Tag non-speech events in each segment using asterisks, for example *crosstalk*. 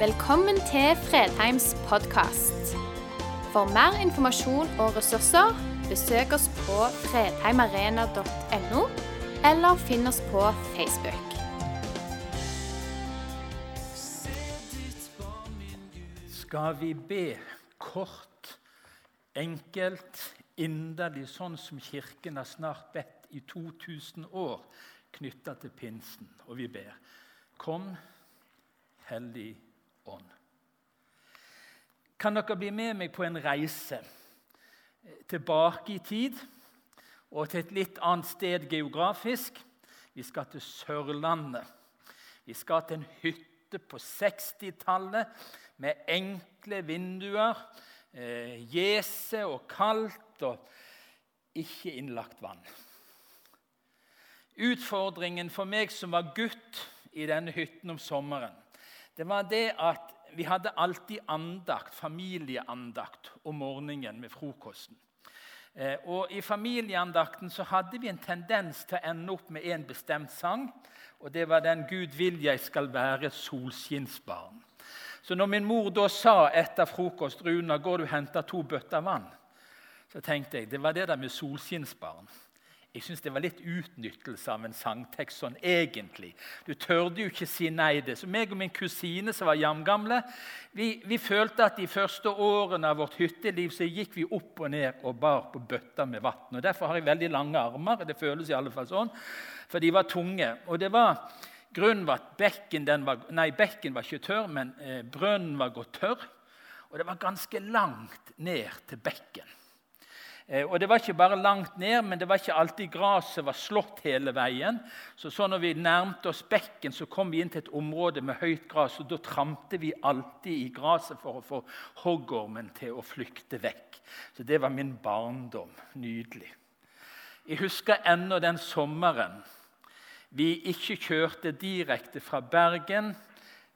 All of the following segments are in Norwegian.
Velkommen til Fredheims podkast. For mer informasjon og ressurser, besøk oss på fredheimarena.no, eller finn oss på Facebook. Skal vi be kort, enkelt, inderlig, sånn som Kirken har snart bedt i 2000 år, knytta til pinsen? Og vi ber. Kom, Hellig Ånd. Kan dere bli med meg på en reise tilbake i tid og til et litt annet sted geografisk? Vi skal til Sørlandet. Vi skal til en hytte på 60-tallet med enkle vinduer, eh, gjese og kaldt og ikke innlagt vann. Utfordringen for meg som var gutt i denne hytten om sommeren, det var det at vi hadde alltid andakt, familieandakt om morgenen med frokosten. Eh, og I familieandakten så hadde vi en tendens til å ende opp med en bestemt sang. Og det var den 'Gud vil jeg skal være solskinnsbarn'. Så når min mor da sa etter frokost 'Runa, går du og henter to bøtter vann', så tenkte jeg det var det der med solskinnsbarn. Jeg syns det var litt utnyttelse av en sangtekst sånn egentlig. Du tørde jo ikke si nei. det. Så meg og min kusine som var jamgamle, vi, vi følte at de første årene av vårt hytteliv så gikk vi opp og ned og bar på bøtter med vann. Derfor har jeg veldig lange armer. Det føles i alle fall sånn, for de var tunge. Og det var Grunnen var at bekken, var, nei, bekken var ikke tørr, men eh, brønnen var gått tørr. Og det var ganske langt ned til bekken. Eh, og Det var ikke bare langt ned, men det var ikke alltid gresset var slått hele veien. Så, så når vi nærmte oss bekken, så kom vi inn til et område med høyt gress. Og da trampte vi alltid i gresset for å få hoggormen til å flykte vekk. Så det var min barndom. Nydelig. Jeg husker ennå den sommeren vi ikke kjørte direkte fra Bergen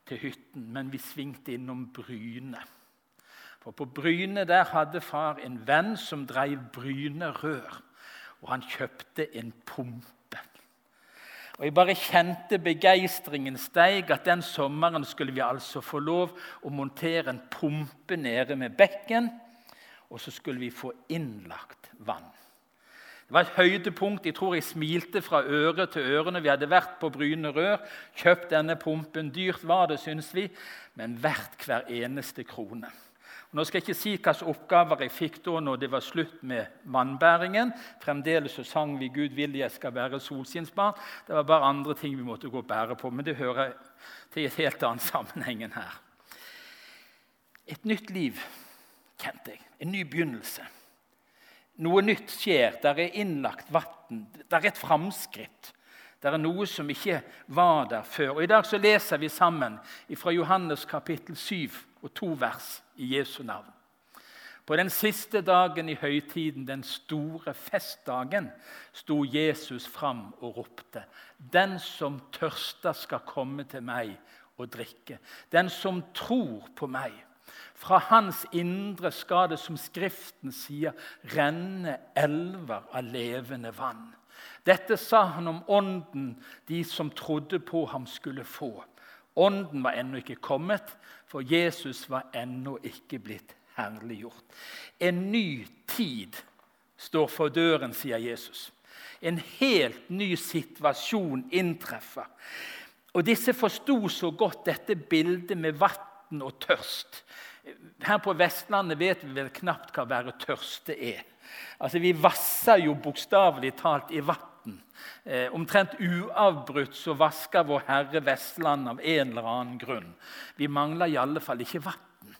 til hytten, men vi svingte innom Bryne. For på Bryne der hadde far en venn som drev Bryne Rør. Og han kjøpte en pumpe. Og Jeg bare kjente begeistringen steig at den sommeren skulle vi altså få lov å montere en pumpe nede med bekken, og så skulle vi få innlagt vann. Det var et høydepunkt. Jeg tror jeg smilte fra øre til øre når vi hadde vært på Bryne Rør. Kjøpt denne pumpen. Dyrt var det, syns vi, men verdt hver eneste krone. Nå skal jeg ikke si hvilke oppgaver jeg fikk da når det var slutt med vannbæringen. Fremdeles så sang vi 'Gud vil jeg skal være solskinnsbarn'. Det var bare andre ting vi måtte gå og bære på, men det hører til et helt annet sammenheng her. Et nytt liv, kjente jeg. En ny begynnelse. Noe nytt skjer. Der er innlagt vann. Der er et framskritt. Det er noe som ikke var der før. Og I dag så leser vi sammen fra Johannes kapittel 7 og to vers i Jesu navn. På den siste dagen i høytiden, den store festdagen, sto Jesus fram og ropte.: Den som tørster, skal komme til meg og drikke. Den som tror på meg. Fra hans indre skal det, som Skriften sier, renne elver av levende vann. Dette sa han om ånden de som trodde på ham, skulle få. Ånden var ennå ikke kommet, for Jesus var ennå ikke blitt herliggjort. En ny tid står for døren, sier Jesus. En helt ny situasjon inntreffer. Og Disse forsto så godt dette bildet med vann og tørst. Her på Vestlandet vet vi vel knapt hva være tørste er. Altså, Vi vasser jo bokstavelig talt i vann Eh, omtrent uavbrutt så vasker Vår Herre Vestland av en eller annen grunn. Vi mangler i alle fall ikke vann.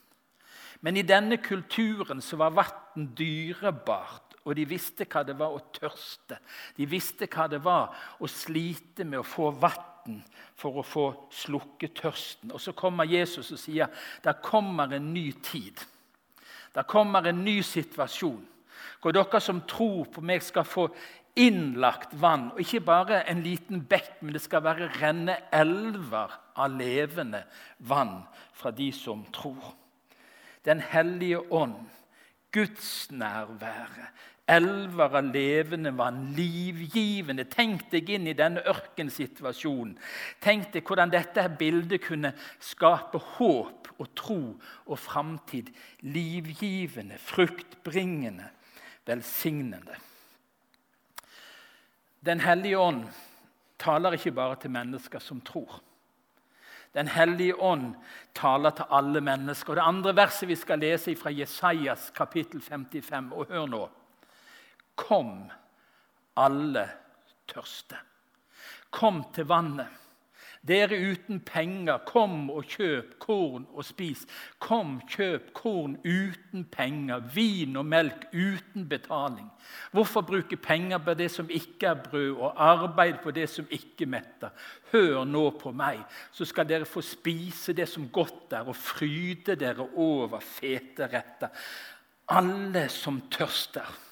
Men i denne kulturen så var vann dyrebart, og de visste hva det var å tørste. De visste hva det var å slite med å få vann for å få slukket tørsten. Og så kommer Jesus og sier der kommer en ny tid. Der kommer en ny situasjon hvor dere som tror på meg, skal få innlagt vann. Og ikke bare en liten bekk, men det skal være renne elver av levende vann fra de som tror. Den hellige ånd, Guds nærvære, Elver av levende vann, livgivende. Tenk deg inn i denne ørkensituasjonen. Tenk deg hvordan dette bildet kunne skape håp og tro og framtid. Livgivende, fruktbringende, velsignende. Den hellige ånd taler ikke bare til mennesker som tror. Den hellige ånd taler til alle mennesker. Og Det andre verset vi skal lese fra Jesajas kapittel 55. Og hør nå. Kom, alle tørste. Kom til vannet. Dere uten penger, kom og kjøp korn og spis. Kom, kjøp korn uten penger, vin og melk uten betaling. Hvorfor bruke penger på det som ikke er brød, og arbeid på det som ikke metter? Hør nå på meg, så skal dere få spise det som godt er, og fryde dere over fete retter. Alle som tørster.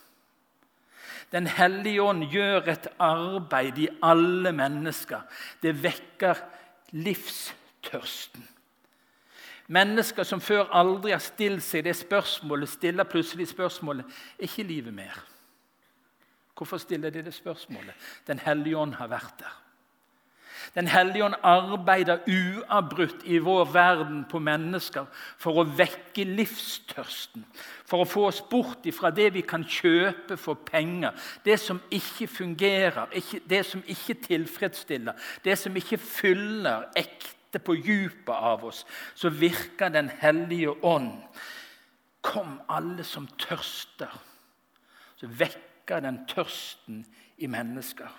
Den hellige ånd gjør et arbeid i alle mennesker. Det vekker livstørsten. Mennesker som før aldri har stilt seg det spørsmålet, stiller plutselig spørsmålet er ikke livet mer. Hvorfor stiller de det spørsmålet? Den hellige ånd har vært der. Den hellige ånd arbeider uavbrutt i vår verden på mennesker for å vekke livstørsten. For å få oss bort ifra det vi kan kjøpe for penger, det som ikke fungerer, det som ikke tilfredsstiller, det som ikke fyller ekte på dypet av oss. Så virker Den hellige ånd. Kom, alle som tørster. Så vekker den tørsten i mennesker.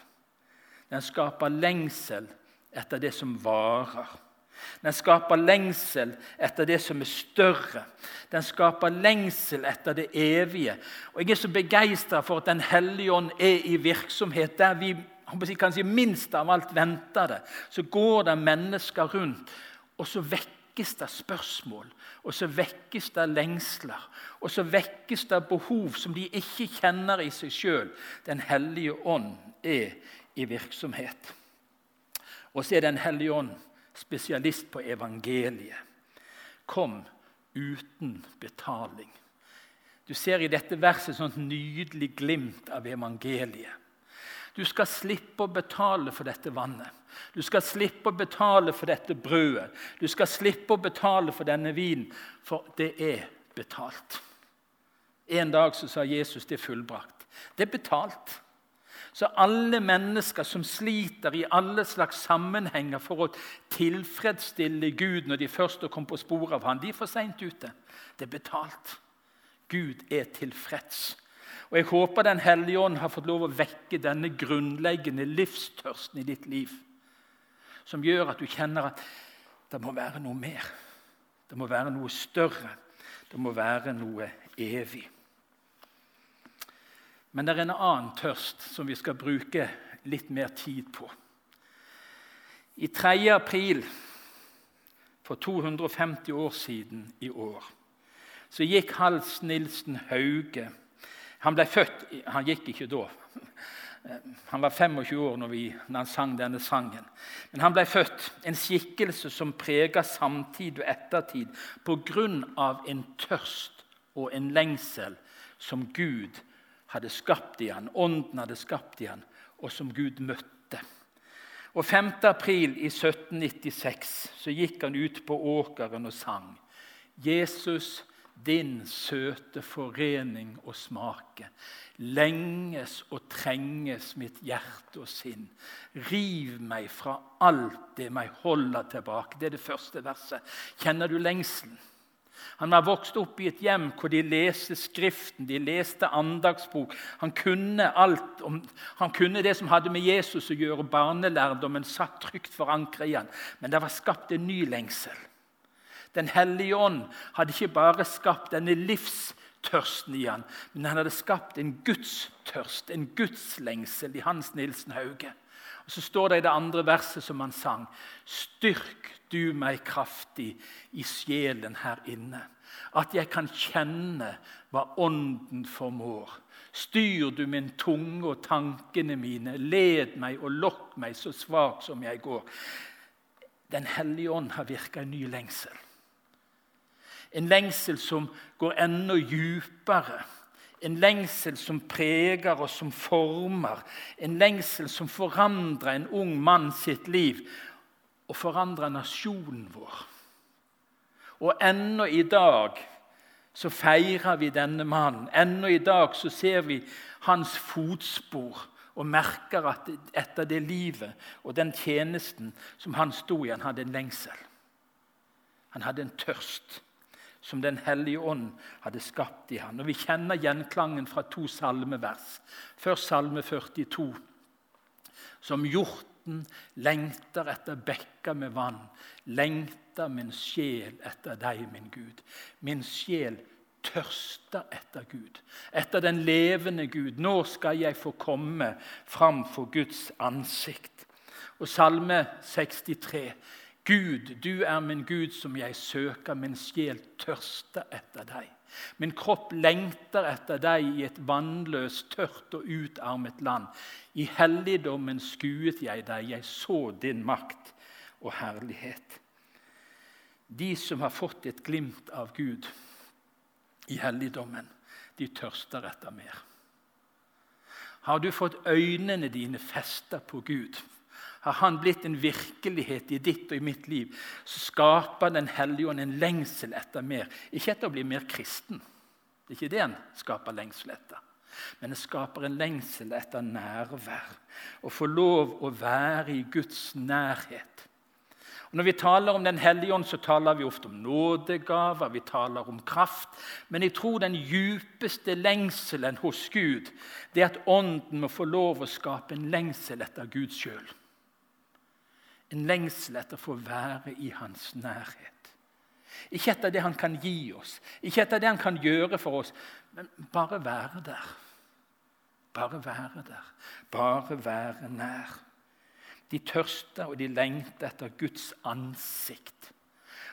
Den skaper lengsel etter det som varer. Den skaper lengsel etter det som er større. Den skaper lengsel etter det evige. Og Jeg er så begeistra for at Den hellige ånd er i virksomhet der vi kanskje minst av alt venter det. Så går det mennesker rundt, og så vekkes det spørsmål. Og så vekkes det lengsler. Og så vekkes det behov som de ikke kjenner i seg sjøl. Den hellige ånd er i virksomhet. Og så er Den hellige ånd spesialist på evangeliet. Kom uten betaling. Du ser i dette verset et nydelig glimt av evangeliet. Du skal slippe å betale for dette vannet. Du skal slippe å betale for dette brødet. Du skal slippe å betale for denne vinen, for det er betalt. En dag så sa Jesus det er fullbrakt. Det er betalt. Så alle mennesker som sliter i alle slags sammenhenger for å tilfredsstille Gud når de først kom på sporet av ham, de er for seint ute. Det er betalt. Gud er tilfreds. Og Jeg håper Den hellige ånd har fått lov å vekke denne grunnleggende livstørsten i ditt liv, som gjør at du kjenner at det må være noe mer. Det må være noe større. Det må være noe evig. Men det er en annen tørst som vi skal bruke litt mer tid på. I 3. april for 250 år siden i år så gikk Hals Nilsen Hauge Han ble født Han gikk ikke da. Han var 25 år når, vi, når han sang denne sangen. Men han ble født, en skikkelse som prega samtid og ettertid pga. en tørst og en lengsel som Gud hadde hadde skapt i han, ånden hadde skapt i han, og som Gud møtte. Og 5. april i 1796 så gikk han ut på åkeren og sang. Jesus, din søte forening og smake. Lenges og trenges mitt hjerte og sinn. Riv meg fra alt det meg holder tilbake. Det er det første verset. Kjenner du lengselen? Han var vokst opp i et hjem hvor de leste Skriften, de leste andagsbok. Han kunne alt om, han kunne det som hadde med Jesus å gjøre. Barnelærdommen satt trygt forankret i han. Men det var skapt en ny lengsel. Den hellige ånd hadde ikke bare skapt denne livstørsten i han, men han hadde skapt en gudstørst, en gudslengsel i Hans Nilsen Hauge. Og Så står det i det andre verset som han sang.: Styrk du meg kraftig i sjelen her inne. At jeg kan kjenne hva Ånden formår. Styr du min tunge og tankene mine. Led meg og lokk meg så svak som jeg går. Den hellige ånd har virka en ny lengsel. En lengsel som går enda djupere En lengsel som preger og som former. En lengsel som forandrer en ung mann sitt liv og forandrer nasjonen vår. Og ennå i dag så feirer vi denne mannen. Ennå i dag så ser vi hans fotspor og merker at etter det livet og den tjenesten som han sto i, han hadde en lengsel. Han hadde en tørst som Den hellige ånd hadde skapt i han. Og Vi kjenner gjenklangen fra to salmevers. Først salme 42. Som hjorten lengter etter bekker med vann, lengter min sjel etter deg, min Gud. Min sjel tørster etter Gud, etter den levende Gud. Nå skal jeg få komme fram for Guds ansikt. Og Salme 63. Gud, du er min Gud som jeg søker, min sjel tørster etter deg. Min kropp lengter etter deg i et vannløst, tørt og utarmet land. I helligdommen skuet jeg deg, jeg så din makt og herlighet. De som har fått et glimt av Gud, i helligdommen. De tørster etter mer. Har du fått øynene dine festa på Gud, har Han blitt en virkelighet i ditt og i mitt liv, så skaper Den hellige ånd en lengsel etter mer. Ikke etter å bli mer kristen. Det er ikke det han skaper lengsel etter. Men det skaper en lengsel etter nærvær. Å få lov å være i Guds nærhet. Og når vi taler om Den hellige ånd, så taler vi ofte om nådegaver, vi taler om kraft. Men jeg tror den djupeste lengselen hos Gud det er at Ånden må få lov å skape en lengsel etter Gud sjøl. En lengsel etter å få være i Hans nærhet. Ikke etter det Han kan gi oss, ikke etter det Han kan gjøre for oss, men bare være der. Bare være der. Bare være nær. De tørsta og de lengta etter Guds ansikt.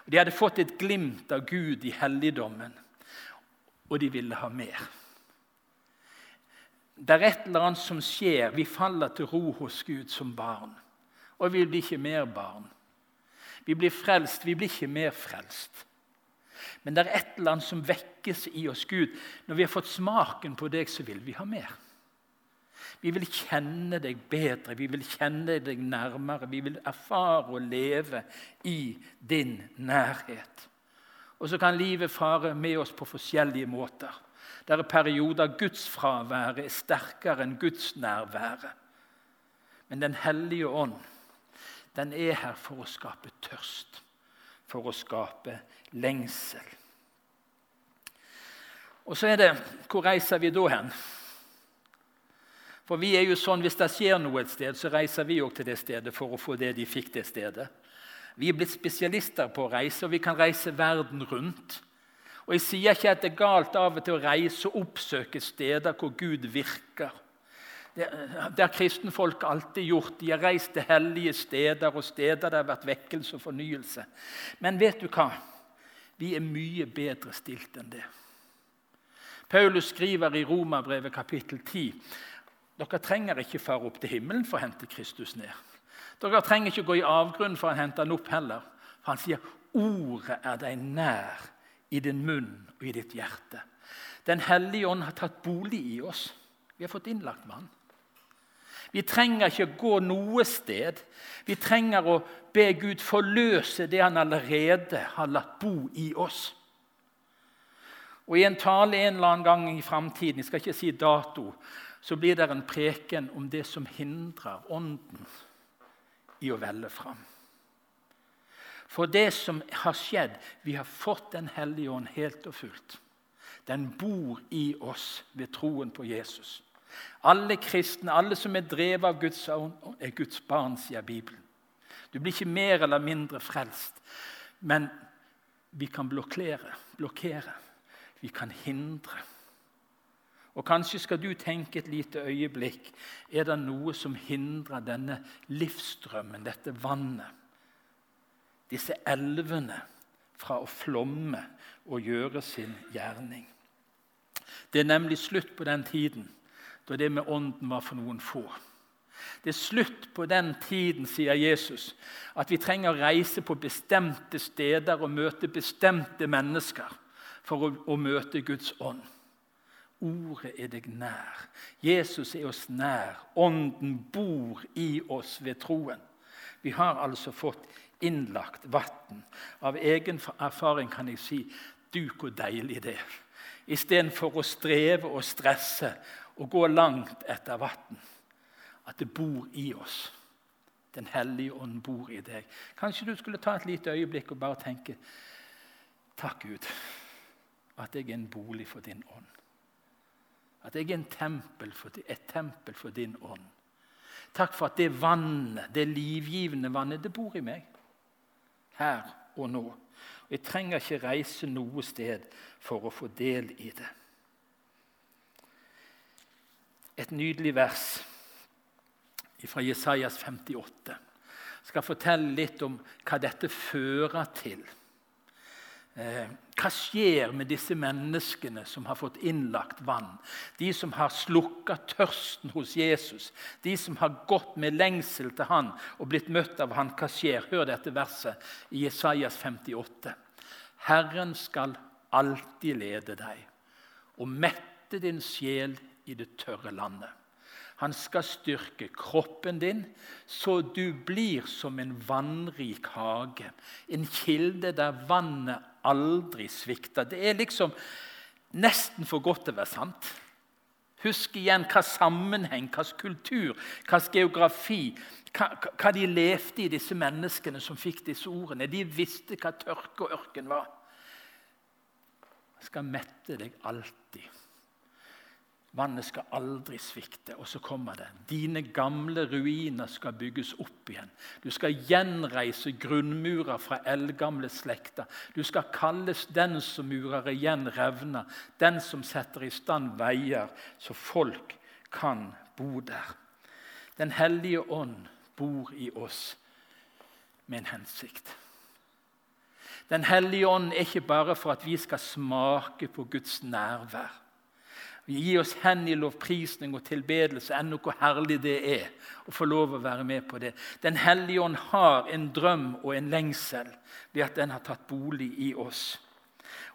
De hadde fått et glimt av Gud i helligdommen, og de ville ha mer. Det er et eller annet som skjer. Vi faller til ro hos Gud som barn. Og vi blir ikke mer barn. Vi blir frelst, vi blir ikke mer frelst. Men det er et eller annet som vekkes i oss, Gud. Når vi har fått smaken på deg, så vil vi ha mer. Vi vil kjenne deg bedre, vi vil kjenne deg nærmere. Vi vil erfare og leve i din nærhet. Og så kan livet fare med oss på forskjellige måter. Det er perioder gudsfraværet er sterkere enn gudsnærværet. Men Den hellige ånd den er her for å skape tørst, for å skape lengsel. Og så er det Hvor reiser vi da hen? For vi er jo sånn, Hvis det skjer noe et sted, så reiser vi òg til det stedet for å få det de fikk det stedet. Vi er blitt spesialister på å reise, og vi kan reise verden rundt. Og Jeg sier ikke at det er galt av og til å reise og oppsøke steder hvor Gud virker. Det, det har kristenfolk alltid gjort. De har reist til hellige steder og steder der det har vært vekkelse og fornyelse. Men vet du hva? Vi er mye bedre stilt enn det. Paulus skriver i Romerbrevet kapittel 10 dere trenger ikke fare opp til himmelen for å hente Kristus ned. Dere trenger ikke gå i avgrunnen for å hente han opp heller. For han sier ordet er deg nær i din munn og i ditt hjerte. Den hellige ånd har tatt bolig i oss. Vi har fått innlagt med han. Vi trenger ikke gå noe sted. Vi trenger å be Gud forløse det han allerede har latt bo i oss. Og I en tale en eller annen gang i framtiden, jeg skal ikke si dato, så blir det en preken om det som hindrer Ånden i å velle fram. For det som har skjedd Vi har fått Den hellige ånd helt og fullt. Den bor i oss ved troen på Jesus. Alle kristne, alle som er drevet av Guds ånd, er Guds barn, sier Bibelen. Du blir ikke mer eller mindre frelst, men vi kan blokkere. blokkere. Vi kan hindre. Og Kanskje skal du tenke et lite øyeblikk er det noe som hindrer denne livsstrømmen, dette vannet, disse elvene, fra å flomme og gjøre sin gjerning. Det er nemlig slutt på den tiden da det med Ånden var for noen få. Det er slutt på den tiden, sier Jesus, at vi trenger å reise på bestemte steder og møte bestemte mennesker for å, å møte Guds ånd. Ordet er deg nær. Jesus er oss nær. Ånden bor i oss ved troen. Vi har altså fått innlagt vann. Av egen erfaring kan jeg si du, hvor deilig det. Istedenfor å streve og stresse og gå langt etter vann. At det bor i oss. Den hellige ånd bor i deg. Kanskje du skulle ta et lite øyeblikk og bare tenke Takk, Gud, at jeg er en bolig for din ånd. At jeg er tempel for, et tempel for din ånd. Takk for at det vannet, det livgivende vannet, det bor i meg. Her og nå. Og Jeg trenger ikke reise noe sted for å få del i det. Et nydelig vers fra Jesajas 58. Jeg skal fortelle litt om hva dette fører til. Eh, hva skjer med disse menneskene som har fått innlagt vann? De som har slukka tørsten hos Jesus, de som har gått med lengsel til han og blitt møtt av han. Hva skjer? Hør dette verset i Jesajas 58. Herren skal alltid lede deg og mette din sjel i det tørre landet. Han skal styrke kroppen din, så du blir som en vannrik hage. En kilde der vannet aldri svikter. Det er liksom nesten for godt til å være sant. Husk igjen hva sammenheng, hva kultur, hva geografi hva, hva de levde i, disse menneskene som fikk disse ordene. De visste hva tørke og ørken var. Jeg skal mette deg alltid. Vannet skal aldri svikte. Og så kommer det. Dine gamle ruiner skal bygges opp igjen. Du skal gjenreise grunnmurer fra eldgamle slekter. Du skal kalles den som murer igjen revner, den som setter i stand veier, så folk kan bo der. Den hellige ånd bor i oss med en hensikt. Den hellige ånd er ikke bare for at vi skal smake på Guds nærvær. Gir oss hen i lovprisning og tilbedelse, enn hvor herlig det er å få lov å være med på det. Den hellige ånd har en drøm og en lengsel ved at den har tatt bolig i oss.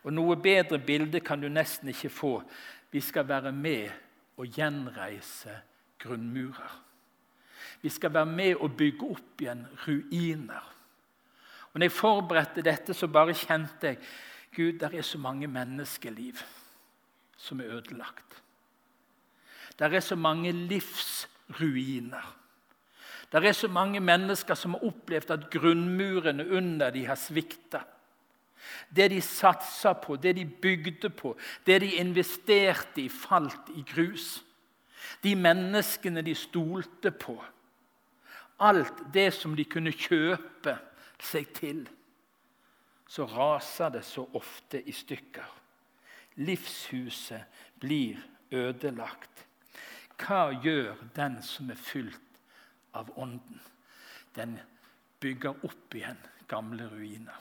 Og Noe bedre bilde kan du nesten ikke få. Vi skal være med og gjenreise grunnmurer. Vi skal være med og bygge opp igjen ruiner. Og når jeg forberedte dette, så bare kjente jeg Gud, der er så mange menneskeliv som er ødelagt. Der er så mange livsruiner. Der er så mange mennesker som har opplevd at grunnmurene under dem har svikta. Det de satsa på, det de bygde på, det de investerte i, falt i grus. De menneskene de stolte på. Alt det som de kunne kjøpe seg til. Så raser det så ofte i stykker. Livshuset blir ødelagt. Hva gjør den som er fylt av Ånden? Den bygger opp igjen gamle ruiner.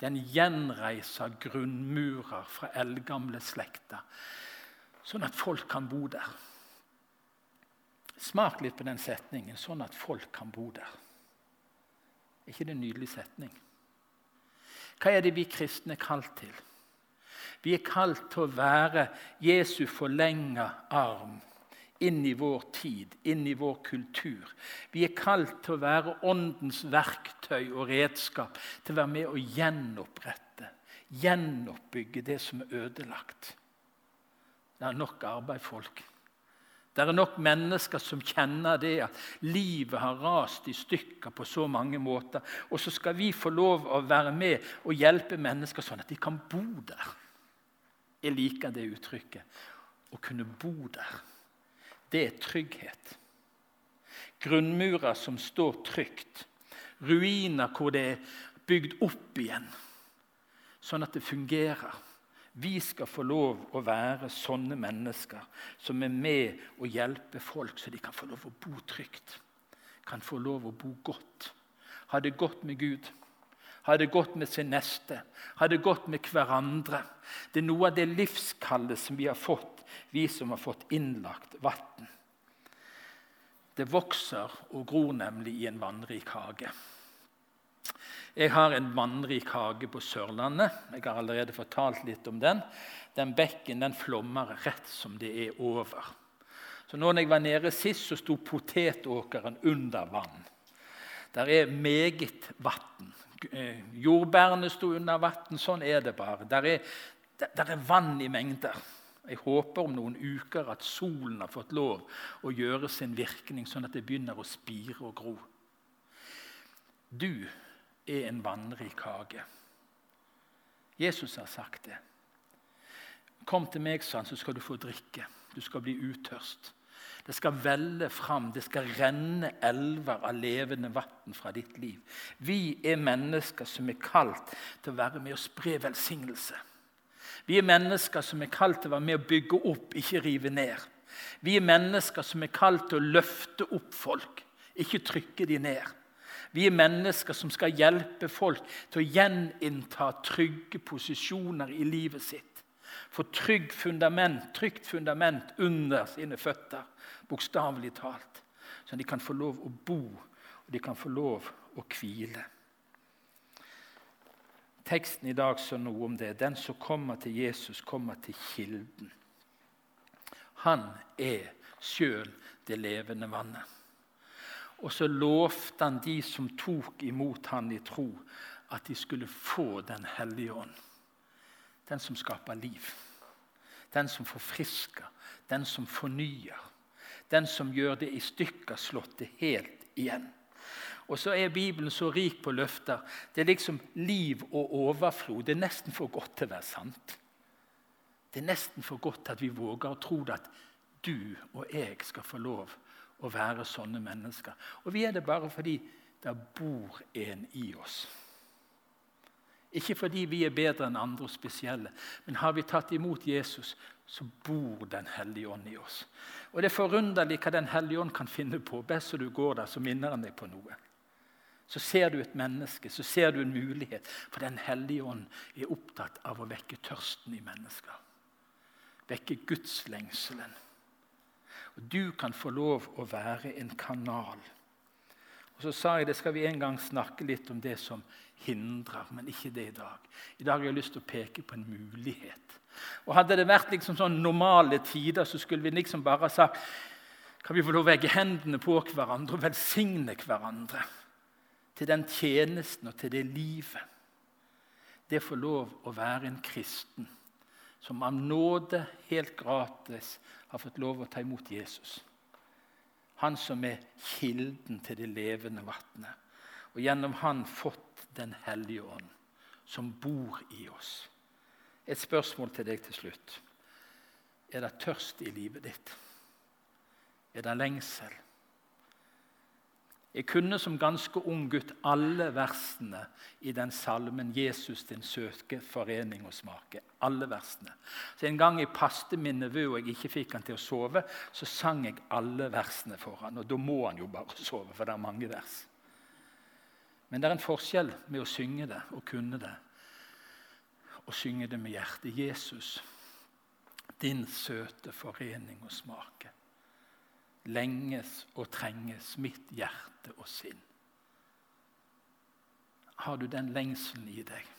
Den gjenreiser grunnmurer fra eldgamle slekter, sånn at folk kan bo der. Smak litt på den setningen 'sånn at folk kan bo der'. Er ikke det en nydelig setning? Hva er det vi kristne er kalt til? Vi er kalt til å være Jesu forlenga arm inn i vår tid, inn i vår kultur. Vi er kalt til å være Åndens verktøy og redskap til å være med å gjenopprette, gjenoppbygge det som er ødelagt. Det er nok arbeid, folk. Det er nok mennesker som kjenner det at livet har rast i stykker på så mange måter. Og så skal vi få lov å være med og hjelpe mennesker sånn at de kan bo der. Jeg liker det uttrykket. Å kunne bo der. Det er trygghet. Grunnmurer som står trygt. Ruiner hvor det er bygd opp igjen, sånn at det fungerer. Vi skal få lov å være sånne mennesker som er med og hjelper folk, så de kan få lov å bo trygt. Kan få lov å bo godt. Ha det godt med Gud. Ha det godt med sin neste. Ha det godt med hverandre. Det er noe av det livskallet som vi har fått, vi som har fått innlagt vann. Det vokser og gror nemlig i en vannrik hage. Jeg har en vannrik hage på Sørlandet. Jeg har allerede fortalt litt om den. Den bekken den flommer rett som det er over. Så når jeg var nede sist, så sto potetåkeren under vann. Der er meget vann. Eh, jordbærene sto under vann. Sånn er det bare. Der er, der er vann i mengder. Jeg håper om noen uker at solen har fått lov å gjøre sin virkning, sånn at det begynner å spire og gro. Du er en vannrik hage. Jesus har sagt det. Kom til meg, sa han, så skal du få drikke. Du skal bli utørst. Det skal velle fram, det skal renne elver av levende vann fra ditt liv. Vi er mennesker som er kalt til å være med og spre velsignelse. Vi er mennesker som er kalt til å være med å bygge opp, ikke rive ned. Vi er mennesker som er kalt til å løfte opp folk, ikke trykke de ned. Vi er mennesker som skal hjelpe folk til å gjeninnta trygge posisjoner i livet sitt. Få trygg fundament, trygt fundament under sine føtter, bokstavelig talt. Så de kan få lov å bo, og de kan få lov å hvile. Teksten i dag sa noe om det. Den som kommer til Jesus, kommer til kilden. Han er sjøl det levende vannet. Og så lovte han de som tok imot han i tro, at de skulle få Den hellige ånd. Den som skaper liv. Den som forfrisker. Den som fornyer. Den som gjør det i stykker, slått det helt igjen. Og så er Bibelen så rik på løfter. Det er liksom liv og overflod. Det er nesten for godt til å være sant. Det er nesten for godt at vi våger å tro at du og jeg skal få lov å være sånne mennesker. Og vi er det bare fordi det bor en i oss. Ikke fordi vi er bedre enn andre og spesielle, men har vi tatt imot Jesus, så bor Den hellige ånd i oss. Og Det er forunderlig hva Den hellige ånd kan finne på. Best du går der, så minner han deg på noe. Så ser du et menneske, så ser du en mulighet. For Den hellige ånd er opptatt av å vekke tørsten i mennesker. Vekke gudslengselen. Og Du kan få lov å være en kanal. Og Så sa jeg det skal vi en gang snakke litt om det som hindrer, men ikke det i dag. I dag har jeg lyst til å peke på en mulighet. Og Hadde det vært liksom sånn normale tider, så skulle vi liksom bare ha sagt Kan vi få lov å legge hendene på hverandre og velsigne hverandre til den tjenesten og til det livet? Det får lov å være en kristen som av nåde, helt gratis, har fått lov å ta imot Jesus. Han som er kilden til det levende vannet. Og gjennom han fått Den hellige ånd, som bor i oss. Et spørsmål til deg til slutt. Er det tørst i livet ditt? Er det lengsel? Jeg kunne som ganske ung gutt alle versene i den salmen 'Jesus din søke forening og smake'. Alle versene. Så En gang jeg paste min nevø og jeg ikke fikk han til å sove, så sang jeg alle versene for han, Og da må han jo bare *laughs* sove, for det er mange vers. Men det er en forskjell med å synge det og kunne det, og synge det med hjertet. Jesus, din søte forening og smake lenges og trenges mitt hjerte og sinn. Har du den lengselen i deg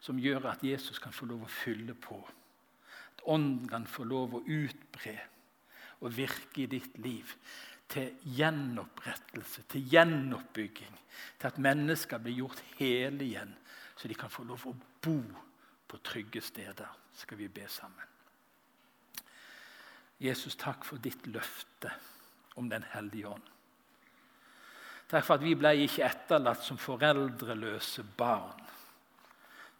som gjør at Jesus kan få lov å fylle på? At Ånden kan få lov å utbre og virke i ditt liv til gjenopprettelse, til gjenoppbygging, til at mennesker blir gjort hele igjen, så de kan få lov å bo på trygge steder. Skal vi be sammen. Jesus, takk for ditt løfte om Den hellige ånd. Takk for at vi ble ikke etterlatt som foreldreløse barn.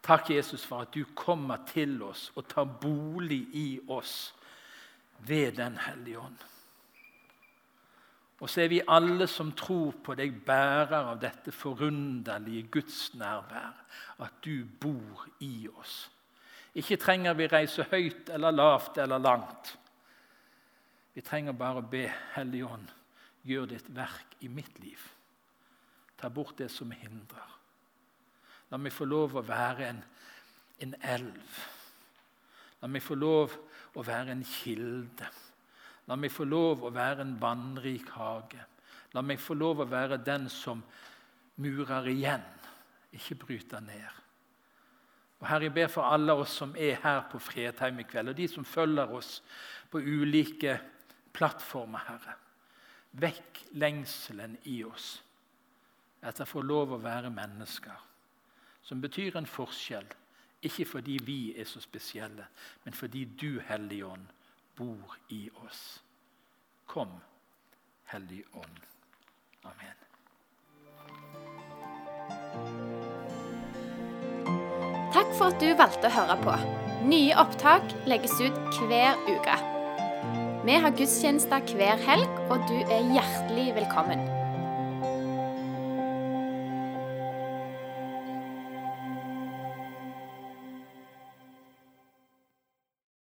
Takk, Jesus, for at du kommer til oss og tar bolig i oss ved Den hellige ånd. Og så er vi alle som tror på deg, bærer av dette forunderlige gudsnærvær, at du bor i oss. Ikke trenger vi reise høyt eller lavt eller langt. Vi trenger bare å be Hellige Ånd, gjør ditt verk i mitt liv. Ta bort det som hindrer. La meg få lov å være en, en elv. La meg få lov å være en kilde. La meg få lov å være en vannrik hage. La meg få lov å være den som murer igjen Ikke bryter ned. Og Herre, jeg ber for alle oss som er her på Fredheim i kveld, og de som følger oss på ulike plattformer, Herre. Vekk lengselen i oss etter å få lov å være mennesker, som betyr en forskjell. Ikke fordi vi er så spesielle, men fordi du, Hellige Ånd, bor i oss. Kom, Hellig Ånd. Amen. Takk for at du valgte å høre på. Nye opptak legges ut hver uke. Vi har gudstjenester hver helg, og du er hjertelig velkommen.